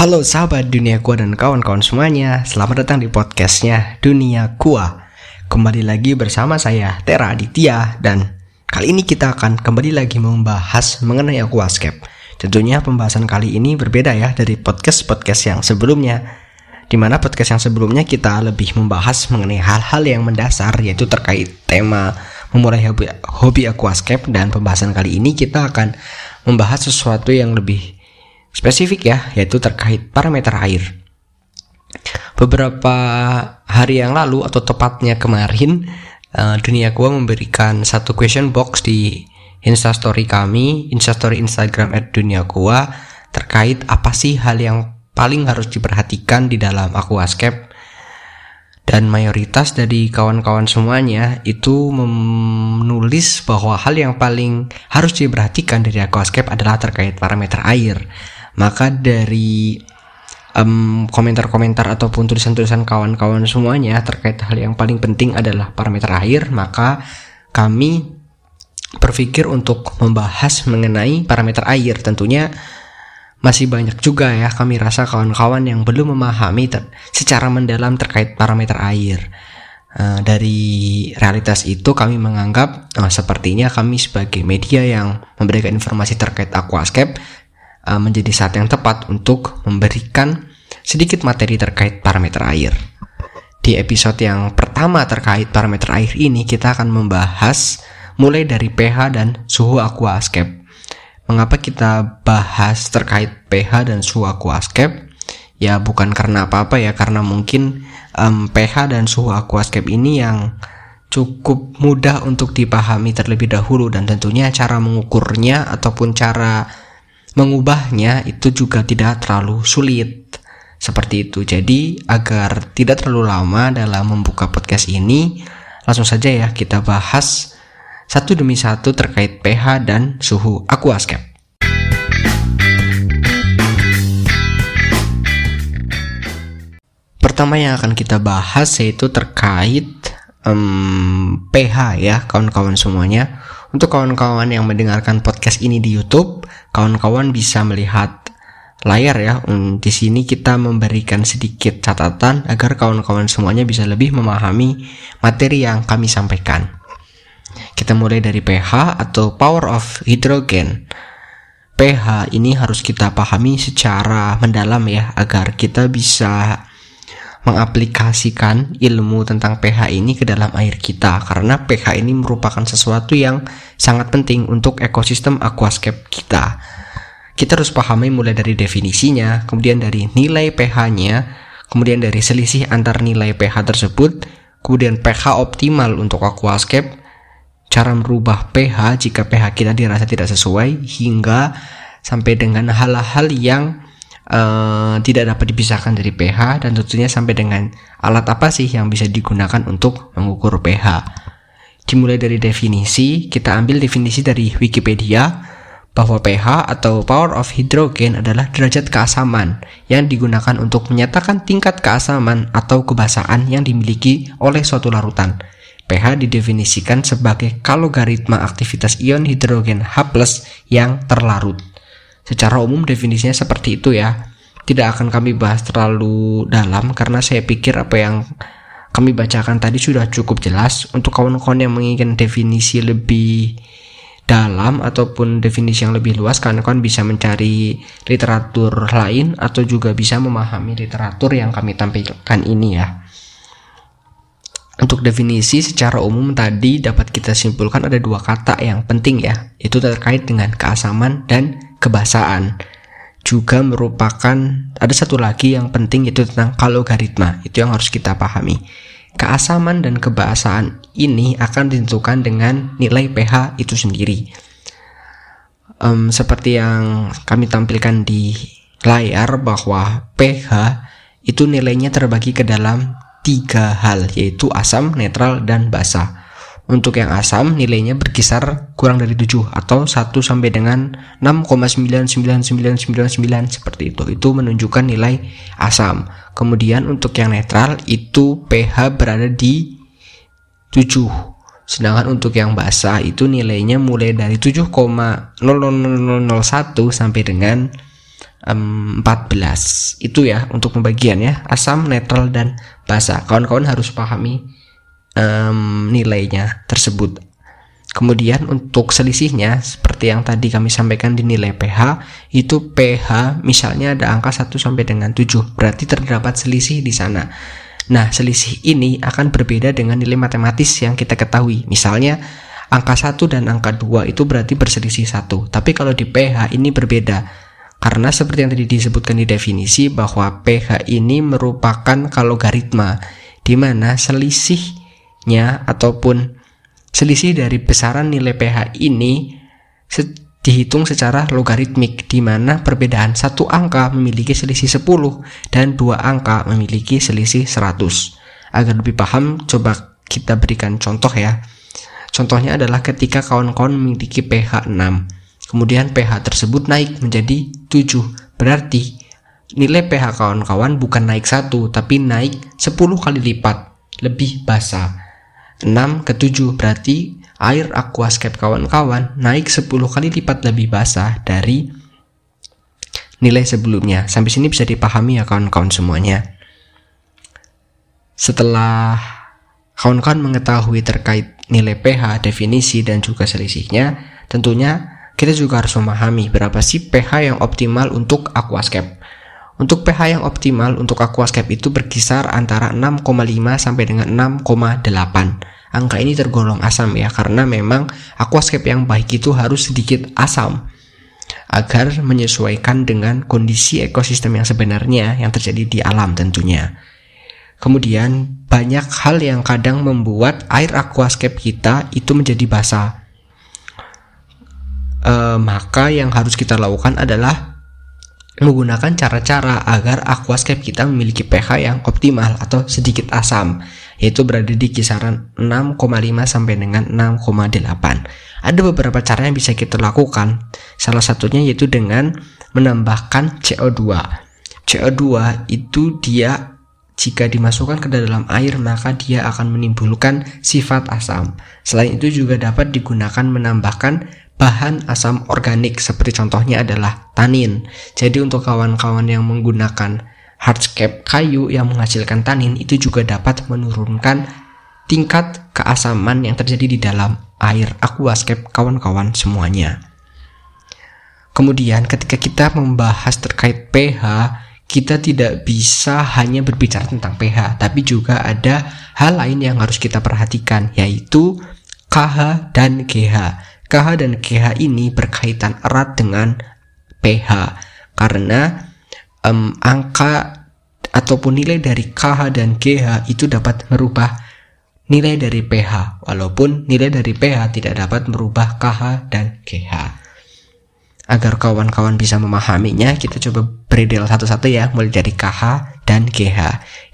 Halo sahabat dunia gua dan kawan-kawan semuanya Selamat datang di podcastnya Dunia Gua. Kembali lagi bersama saya Tera Aditya Dan kali ini kita akan kembali lagi membahas mengenai aquascape Tentunya pembahasan kali ini berbeda ya dari podcast-podcast yang sebelumnya Di mana podcast yang sebelumnya kita lebih membahas mengenai hal-hal yang mendasar Yaitu terkait tema memulai hobi, hobi aquascape Dan pembahasan kali ini kita akan membahas sesuatu yang lebih spesifik ya, yaitu terkait parameter air. Beberapa hari yang lalu atau tepatnya kemarin, uh, dunia gua memberikan satu question box di instastory kami, instastory Instagram at dunia gua terkait apa sih hal yang paling harus diperhatikan di dalam aquascape dan mayoritas dari kawan-kawan semuanya itu menulis bahwa hal yang paling harus diperhatikan dari aquascape adalah terkait parameter air maka dari um, komentar-komentar ataupun tulisan-tulisan kawan-kawan semuanya terkait hal yang paling penting adalah parameter air, maka kami berpikir untuk membahas mengenai parameter air. Tentunya masih banyak juga ya kami rasa kawan-kawan yang belum memahami secara mendalam terkait parameter air. Uh, dari realitas itu kami menganggap uh, sepertinya kami sebagai media yang memberikan informasi terkait aquascape Uh, menjadi saat yang tepat untuk memberikan sedikit materi terkait parameter air. Di episode yang pertama terkait parameter air ini kita akan membahas mulai dari pH dan suhu aquascape. Mengapa kita bahas terkait pH dan suhu aquascape? Ya bukan karena apa-apa ya, karena mungkin um, pH dan suhu aquascape ini yang cukup mudah untuk dipahami terlebih dahulu dan tentunya cara mengukurnya ataupun cara mengubahnya itu juga tidak terlalu sulit seperti itu. Jadi agar tidak terlalu lama dalam membuka podcast ini, langsung saja ya kita bahas satu demi satu terkait pH dan suhu aquascape. Pertama yang akan kita bahas yaitu terkait um, pH ya kawan-kawan semuanya. Untuk kawan-kawan yang mendengarkan podcast ini di YouTube, kawan-kawan bisa melihat layar ya. Um, di sini kita memberikan sedikit catatan agar kawan-kawan semuanya bisa lebih memahami materi yang kami sampaikan. Kita mulai dari pH atau power of hydrogen. pH ini harus kita pahami secara mendalam ya agar kita bisa mengaplikasikan ilmu tentang pH ini ke dalam air kita karena pH ini merupakan sesuatu yang sangat penting untuk ekosistem aquascape kita. Kita harus pahami mulai dari definisinya, kemudian dari nilai pH-nya, kemudian dari selisih antar nilai pH tersebut, kemudian pH optimal untuk aquascape, cara merubah pH jika pH kita dirasa tidak sesuai hingga sampai dengan hal-hal yang uh, tidak dapat dipisahkan dari pH dan tentunya sampai dengan alat apa sih yang bisa digunakan untuk mengukur pH. Dimulai dari definisi, kita ambil definisi dari Wikipedia bahwa pH atau power of hydrogen adalah derajat keasaman yang digunakan untuk menyatakan tingkat keasaman atau kebasahan yang dimiliki oleh suatu larutan. pH didefinisikan sebagai kalogaritma aktivitas ion hidrogen H+ yang terlarut. Secara umum definisinya seperti itu ya. Tidak akan kami bahas terlalu dalam karena saya pikir apa yang kami bacakan tadi sudah cukup jelas untuk kawan-kawan yang menginginkan definisi lebih dalam ataupun definisi yang lebih luas kawan-kawan bisa mencari literatur lain atau juga bisa memahami literatur yang kami tampilkan ini ya. Untuk definisi secara umum tadi dapat kita simpulkan ada dua kata yang penting ya, itu terkait dengan keasaman dan kebasaan juga merupakan ada satu lagi yang penting yaitu tentang kalogaritma. Itu yang harus kita pahami. Keasaman dan kebasaan ini akan ditentukan dengan nilai pH itu sendiri. Um, seperti yang kami tampilkan di layar bahwa pH itu nilainya terbagi ke dalam tiga hal yaitu asam, netral, dan basah untuk yang asam nilainya berkisar kurang dari 7 atau 1 sampai dengan 6,99999 seperti itu. Itu menunjukkan nilai asam. Kemudian untuk yang netral itu pH berada di 7. Sedangkan untuk yang basah itu nilainya mulai dari 7,00001 sampai dengan um, 14 itu ya untuk pembagian ya asam netral dan basa kawan-kawan harus pahami um, nilainya tersebut kemudian untuk selisihnya seperti yang tadi kami sampaikan di nilai pH itu pH misalnya ada angka 1 sampai dengan 7 berarti terdapat selisih di sana Nah, selisih ini akan berbeda dengan nilai matematis yang kita ketahui. Misalnya, angka 1 dan angka 2 itu berarti berselisih 1. Tapi kalau di pH ini berbeda. Karena seperti yang tadi disebutkan di definisi bahwa pH ini merupakan logaritma di mana selisihnya ataupun selisih dari besaran nilai pH ini dihitung secara logaritmik di mana perbedaan satu angka memiliki selisih 10 dan dua angka memiliki selisih 100. Agar lebih paham, coba kita berikan contoh ya. Contohnya adalah ketika kawan-kawan memiliki pH 6, kemudian pH tersebut naik menjadi 7. Berarti nilai pH kawan-kawan bukan naik satu, tapi naik 10 kali lipat, lebih basah. 6 ke 7 berarti air aquascape kawan-kawan naik 10 kali lipat lebih basah dari nilai sebelumnya. Sampai sini bisa dipahami ya kawan-kawan semuanya. Setelah kawan-kawan mengetahui terkait nilai pH, definisi, dan juga selisihnya, tentunya kita juga harus memahami berapa sih pH yang optimal untuk aquascape. Untuk pH yang optimal untuk aquascape itu berkisar antara 6,5 sampai dengan 6,8 angka ini tergolong asam ya karena memang aquascape yang baik itu harus sedikit asam agar menyesuaikan dengan kondisi ekosistem yang sebenarnya yang terjadi di alam tentunya. Kemudian banyak hal yang kadang membuat air aquascape kita itu menjadi basah. E, maka yang harus kita lakukan adalah menggunakan cara-cara agar aquascape kita memiliki pH yang optimal atau sedikit asam yaitu berada di kisaran 6,5 sampai dengan 6,8. Ada beberapa cara yang bisa kita lakukan. Salah satunya yaitu dengan menambahkan CO2. CO2 itu dia jika dimasukkan ke dalam air maka dia akan menimbulkan sifat asam. Selain itu juga dapat digunakan menambahkan bahan asam organik seperti contohnya adalah tanin. Jadi untuk kawan-kawan yang menggunakan hardscape kayu yang menghasilkan tanin itu juga dapat menurunkan tingkat keasaman yang terjadi di dalam air aquascape kawan-kawan semuanya. Kemudian ketika kita membahas terkait pH, kita tidak bisa hanya berbicara tentang pH, tapi juga ada hal lain yang harus kita perhatikan yaitu KH dan GH. KH dan GH ini berkaitan erat dengan pH karena um, angka ataupun nilai dari KH dan GH itu dapat merubah nilai dari pH walaupun nilai dari pH tidak dapat merubah KH dan GH agar kawan-kawan bisa memahaminya kita coba beri satu-satu ya. Mulai dari KH dan GH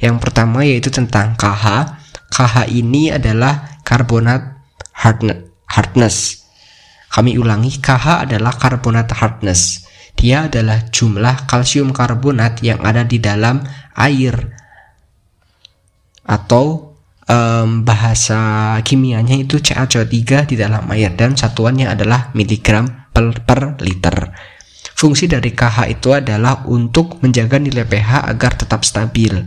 yang pertama yaitu tentang KH KH ini adalah karbonat hardness kami ulangi KH adalah karbonat hardness dia adalah jumlah kalsium karbonat yang ada di dalam air atau um, bahasa kimianya itu CaCO3 di dalam air dan satuannya adalah miligram per, per liter. Fungsi dari KH itu adalah untuk menjaga nilai pH agar tetap stabil.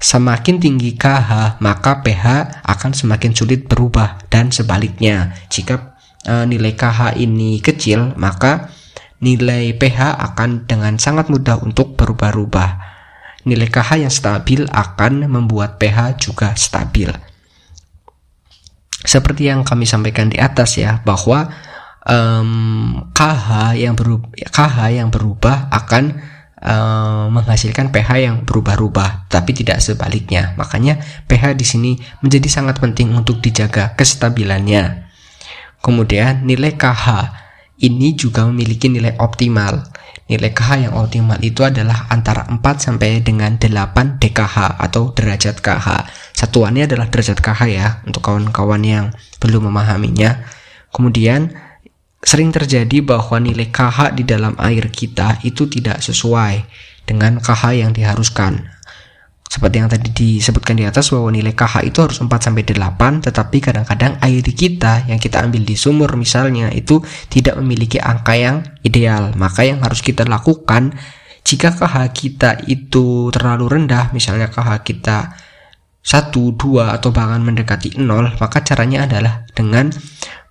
Semakin tinggi KH, maka pH akan semakin sulit berubah dan sebaliknya. Jika e, nilai KH ini kecil, maka nilai pH akan dengan sangat mudah untuk berubah-ubah. Nilai KH yang stabil akan membuat pH juga stabil. Seperti yang kami sampaikan di atas ya, bahwa um, KH yang berubah, KH yang berubah akan um, menghasilkan pH yang berubah-ubah, tapi tidak sebaliknya. Makanya pH di sini menjadi sangat penting untuk dijaga kestabilannya. Kemudian nilai KH ini juga memiliki nilai optimal. Nilai KH yang optimal itu adalah antara 4 sampai dengan 8 DKH atau derajat KH. Satuannya adalah derajat KH ya untuk kawan-kawan yang belum memahaminya. Kemudian sering terjadi bahwa nilai KH di dalam air kita itu tidak sesuai dengan KH yang diharuskan. Seperti yang tadi disebutkan di atas bahwa nilai KH itu harus 4 sampai 8 tetapi kadang-kadang air kita yang kita ambil di sumur misalnya itu tidak memiliki angka yang ideal. Maka yang harus kita lakukan jika KH kita itu terlalu rendah misalnya KH kita 1, 2 atau bahkan mendekati 0 maka caranya adalah dengan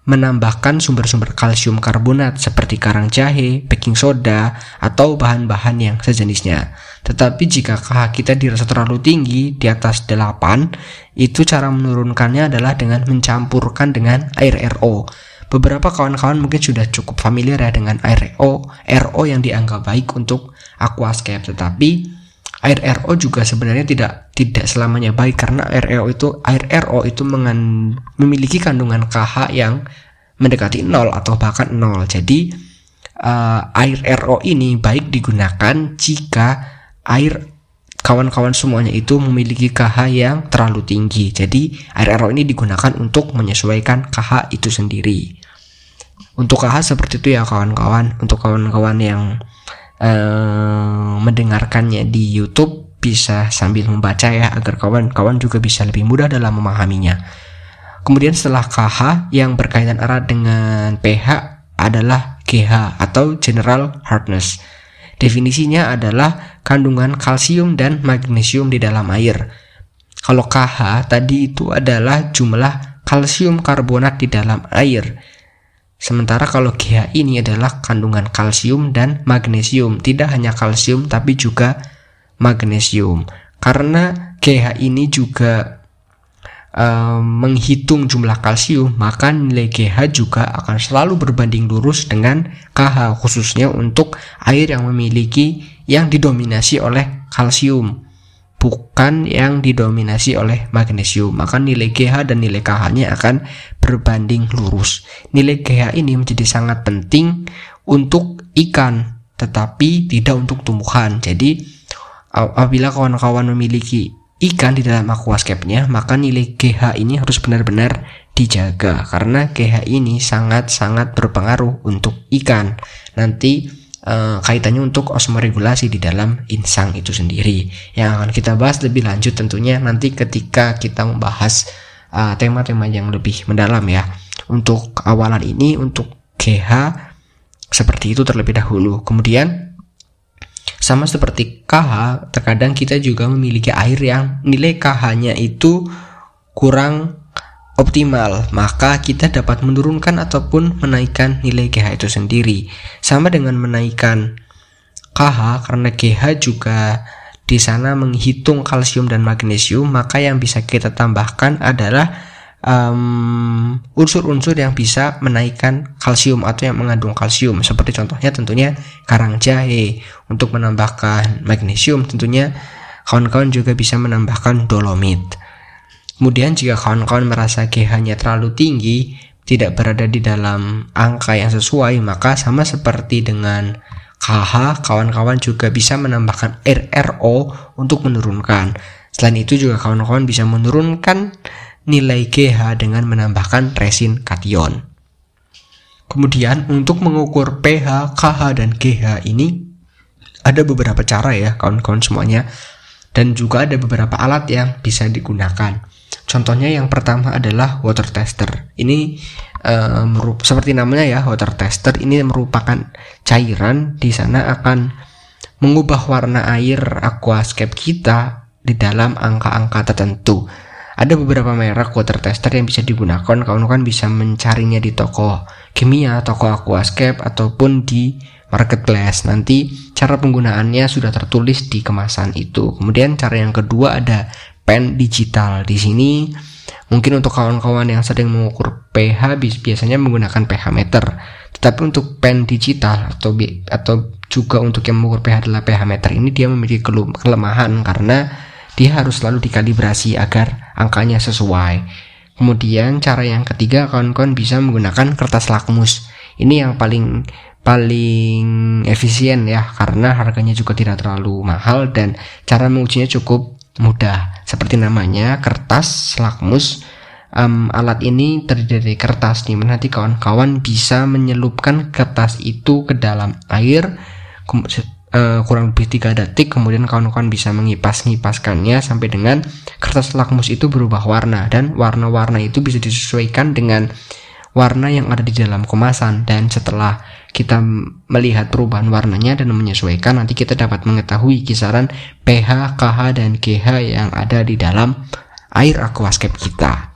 menambahkan sumber-sumber kalsium karbonat seperti karang jahe, baking soda, atau bahan-bahan yang sejenisnya. Tetapi jika KH kita dirasa terlalu tinggi di atas 8, itu cara menurunkannya adalah dengan mencampurkan dengan air RO. Beberapa kawan-kawan mungkin sudah cukup familiar ya dengan air RO, RO yang dianggap baik untuk aquascape, tetapi air RO juga sebenarnya tidak tidak selamanya baik karena air RO itu air RO itu mengan, memiliki kandungan KH yang mendekati nol atau bahkan nol. Jadi uh, air RO ini baik digunakan jika air kawan-kawan semuanya itu memiliki KH yang terlalu tinggi. Jadi air RO ini digunakan untuk menyesuaikan KH itu sendiri. Untuk KH seperti itu ya kawan-kawan. Untuk kawan-kawan yang uh, mendengarkannya di YouTube bisa sambil membaca ya agar kawan-kawan juga bisa lebih mudah dalam memahaminya. Kemudian setelah KH yang berkaitan erat dengan pH adalah GH atau general hardness. Definisinya adalah kandungan kalsium dan magnesium di dalam air. Kalau KH tadi itu adalah jumlah kalsium karbonat di dalam air. Sementara kalau GH ini adalah kandungan kalsium dan magnesium, tidak hanya kalsium tapi juga magnesium. Karena GH ini juga menghitung jumlah kalsium, maka nilai GH juga akan selalu berbanding lurus dengan KH khususnya untuk air yang memiliki yang didominasi oleh kalsium bukan yang didominasi oleh magnesium. Maka nilai GH dan nilai KH-nya akan berbanding lurus. Nilai GH ini menjadi sangat penting untuk ikan, tetapi tidak untuk tumbuhan. Jadi apabila kawan-kawan memiliki ikan di dalam aquascape-nya, maka nilai GH ini harus benar-benar dijaga karena GH ini sangat-sangat berpengaruh untuk ikan. Nanti uh, kaitannya untuk osmoregulasi di dalam insang itu sendiri. Yang akan kita bahas lebih lanjut tentunya nanti ketika kita membahas eh, tema-tema uh, yang lebih mendalam ya. Untuk awalan ini untuk GH seperti itu terlebih dahulu. Kemudian sama seperti KH terkadang kita juga memiliki air yang nilai KH-nya itu kurang optimal, maka kita dapat menurunkan ataupun menaikkan nilai GH itu sendiri. Sama dengan menaikkan KH karena GH juga di sana menghitung kalsium dan magnesium, maka yang bisa kita tambahkan adalah unsur-unsur um, yang bisa menaikkan kalsium atau yang mengandung kalsium. Seperti contohnya tentunya karang jahe. Untuk menambahkan magnesium tentunya kawan-kawan juga bisa menambahkan dolomit Kemudian jika kawan-kawan merasa GH-nya terlalu tinggi, tidak berada di dalam angka yang sesuai, maka sama seperti dengan KH, kawan-kawan juga bisa menambahkan RRO untuk menurunkan. Selain itu juga kawan-kawan bisa menurunkan nilai GH dengan menambahkan resin kation. Kemudian untuk mengukur pH, KH, dan GH ini ada beberapa cara ya kawan-kawan semuanya dan juga ada beberapa alat yang bisa digunakan. Contohnya yang pertama adalah water tester. Ini uh, seperti namanya ya water tester. Ini merupakan cairan di sana akan mengubah warna air aquascape kita di dalam angka-angka tertentu. Ada beberapa merek water tester yang bisa digunakan. Kawan-kawan bisa mencarinya di toko kimia, toko aquascape ataupun di marketplace. Nanti cara penggunaannya sudah tertulis di kemasan itu. Kemudian cara yang kedua ada pen digital. Di sini mungkin untuk kawan-kawan yang sering mengukur pH biasanya menggunakan pH meter. Tetapi untuk pen digital atau atau juga untuk yang mengukur pH adalah pH meter ini dia memiliki kelemahan karena dia harus selalu dikalibrasi agar angkanya sesuai. Kemudian cara yang ketiga kawan-kawan bisa menggunakan kertas lakmus. Ini yang paling paling efisien ya karena harganya juga tidak terlalu mahal dan cara mengujinya cukup mudah. Seperti namanya, kertas lakmus. Um, alat ini terdiri dari kertas nih, nanti kawan-kawan bisa menyelupkan kertas itu ke dalam air, uh, kurang lebih 3 detik kemudian kawan-kawan bisa mengipas-ngipaskannya sampai dengan kertas lakmus itu berubah warna dan warna-warna itu bisa disesuaikan dengan warna yang ada di dalam kemasan dan setelah kita melihat perubahan warnanya dan menyesuaikan nanti kita dapat mengetahui kisaran pH, KH dan GH yang ada di dalam air aquascape kita.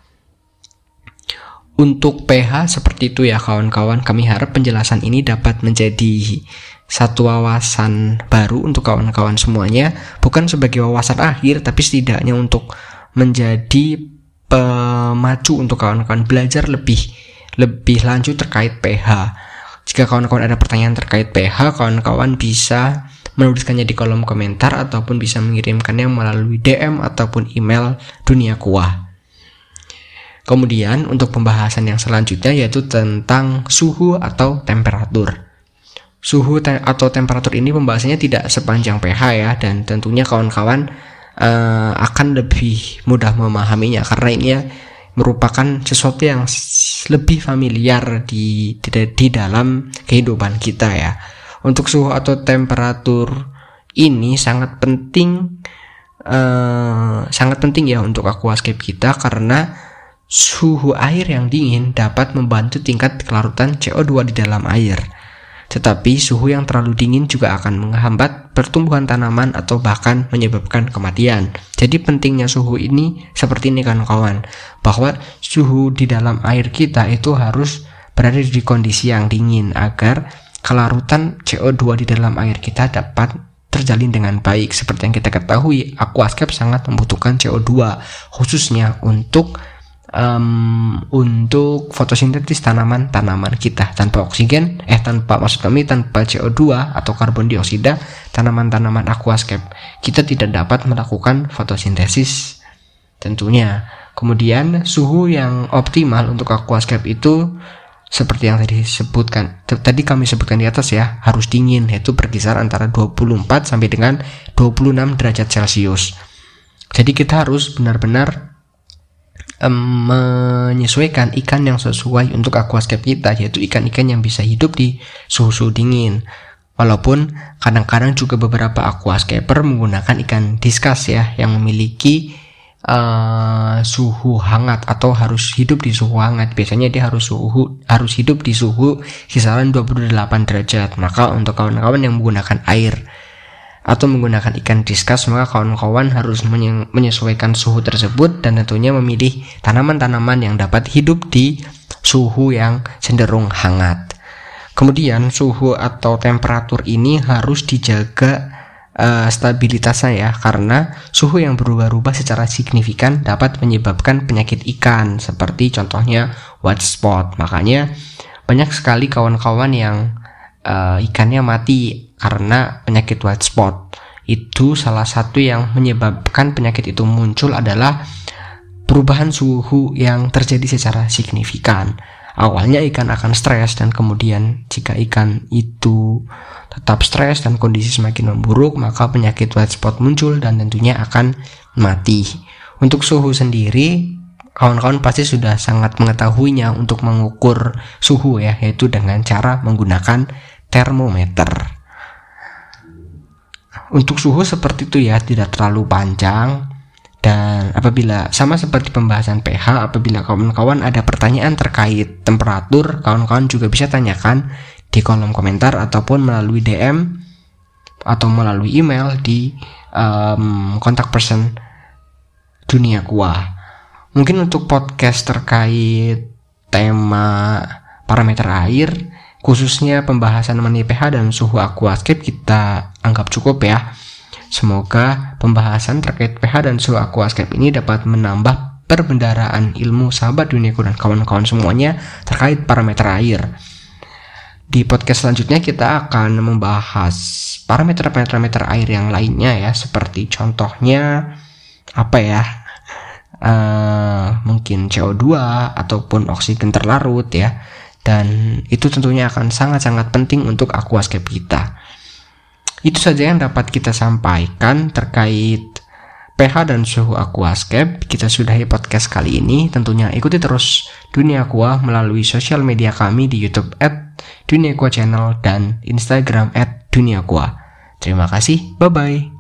Untuk pH seperti itu ya kawan-kawan, kami harap penjelasan ini dapat menjadi satu wawasan baru untuk kawan-kawan semuanya bukan sebagai wawasan akhir tapi setidaknya untuk menjadi pemacu untuk kawan-kawan belajar lebih lebih lanjut terkait pH. Jika kawan-kawan ada pertanyaan terkait pH, kawan-kawan bisa menuliskannya di kolom komentar ataupun bisa mengirimkannya melalui DM ataupun email Dunia Kuah. Kemudian untuk pembahasan yang selanjutnya yaitu tentang suhu atau temperatur. Suhu te atau temperatur ini pembahasannya tidak sepanjang pH ya dan tentunya kawan-kawan uh, akan lebih mudah memahaminya karena ini ya merupakan sesuatu yang lebih familiar di, di di dalam kehidupan kita ya. Untuk suhu atau temperatur ini sangat penting uh, sangat penting ya untuk aquascape kita karena suhu air yang dingin dapat membantu tingkat kelarutan CO2 di dalam air. Tetapi suhu yang terlalu dingin juga akan menghambat pertumbuhan tanaman atau bahkan menyebabkan kematian. Jadi pentingnya suhu ini seperti ini kan kawan, bahwa suhu di dalam air kita itu harus berada di kondisi yang dingin agar kelarutan CO2 di dalam air kita dapat terjalin dengan baik. Seperti yang kita ketahui, aquascape sangat membutuhkan CO2 khususnya untuk um, untuk fotosintesis tanaman-tanaman kita. Tanpa oksigen eh tanpa maksud kami tanpa CO2 atau karbon dioksida tanaman-tanaman aquascape. Kita tidak dapat melakukan fotosintesis tentunya. Kemudian suhu yang optimal untuk aquascape itu seperti yang tadi disebutkan tadi kami sebutkan di atas ya harus dingin yaitu berkisar antara 24 sampai dengan 26 derajat celcius. Jadi kita harus benar-benar um, menyesuaikan ikan yang sesuai untuk aquascape kita yaitu ikan-ikan yang bisa hidup di suhu-suhu dingin. Walaupun kadang-kadang juga beberapa aquascaper menggunakan ikan diskus ya yang memiliki uh, suhu hangat atau harus hidup di suhu hangat. Biasanya dia harus suhu harus hidup di suhu kisaran 28 derajat. Maka untuk kawan-kawan yang menggunakan air atau menggunakan ikan diskus maka kawan-kawan harus menyesuaikan suhu tersebut dan tentunya memilih tanaman-tanaman yang dapat hidup di suhu yang cenderung hangat. Kemudian suhu atau temperatur ini harus dijaga uh, stabilitasnya ya karena suhu yang berubah-ubah secara signifikan dapat menyebabkan penyakit ikan seperti contohnya white spot. Makanya banyak sekali kawan-kawan yang uh, ikannya mati karena penyakit white spot. Itu salah satu yang menyebabkan penyakit itu muncul adalah perubahan suhu yang terjadi secara signifikan. Awalnya ikan akan stres dan kemudian jika ikan itu tetap stres dan kondisi semakin memburuk, maka penyakit white spot muncul dan tentunya akan mati. Untuk suhu sendiri, kawan-kawan pasti sudah sangat mengetahuinya untuk mengukur suhu ya, yaitu dengan cara menggunakan termometer. Untuk suhu seperti itu ya, tidak terlalu panjang. Dan apabila sama seperti pembahasan pH, apabila kawan-kawan ada pertanyaan terkait temperatur, kawan-kawan juga bisa tanyakan di kolom komentar ataupun melalui DM atau melalui email di um, kontak person dunia kuah. Mungkin untuk podcast terkait tema parameter air khususnya pembahasan mengenai pH dan suhu aquascape kita anggap cukup ya. Semoga pembahasan terkait pH dan suhu aquascape ini dapat menambah perbendaraan ilmu sahabat duniaku dan kawan-kawan semuanya terkait parameter air. Di podcast selanjutnya kita akan membahas parameter-parameter air yang lainnya ya, seperti contohnya apa ya? Uh, mungkin CO2 ataupun oksigen terlarut ya dan itu tentunya akan sangat-sangat penting untuk aquascape kita. Itu saja yang dapat kita sampaikan terkait pH dan suhu aquascape. Kita sudahi podcast kali ini. Tentunya ikuti terus Dunia Aqua melalui sosial media kami di YouTube at Dunia Aqua Channel dan Instagram at Dunia Aqua. Terima kasih, bye bye.